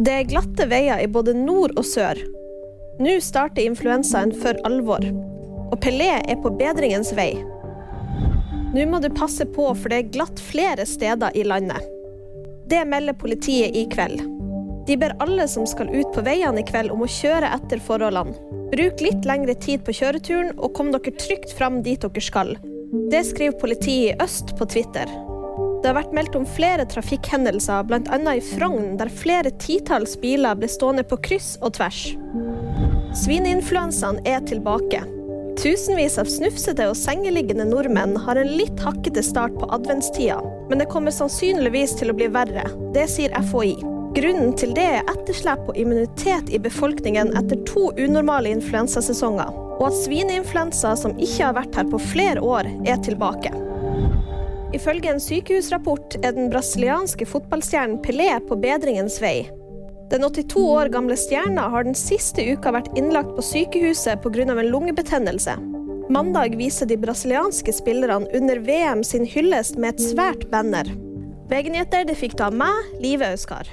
Det er glatte veier i både nord og sør. Nå starter influensaen for alvor, og Pelé er på bedringens vei. Nå må du passe på, for det er glatt flere steder i landet. Det melder politiet i kveld. De ber alle som skal ut på veiene i kveld om å kjøre etter forholdene. Bruk litt lengre tid på kjøreturen, og kom dere trygt fram dit dere skal. Det skriver politiet i Øst på Twitter. Det har vært meldt om flere trafikkhendelser, bl.a. i Frogn, der flere titalls biler ble stående på kryss og tvers. Svineinfluensaen er tilbake. Tusenvis av snufsete og sengeliggende nordmenn har en litt hakkete start på adventstida, men det kommer sannsynligvis til å bli verre. Det sier FHI. Grunnen til det er etterslep på immunitet i befolkningen etter to unormale influensasesonger, og at svineinfluensa som ikke har vært her på flere år, er tilbake. Ifølge en sykehusrapport er den brasilianske fotballstjernen Pelé på bedringens vei. Den 82 år gamle stjerna har den siste uka vært innlagt på sykehuset pga. en lungebetennelse. Mandag viser de brasilianske spillerne under VM sin hyllest med et svært banner. VG-nyheter det fikk du av meg, Live Auskar.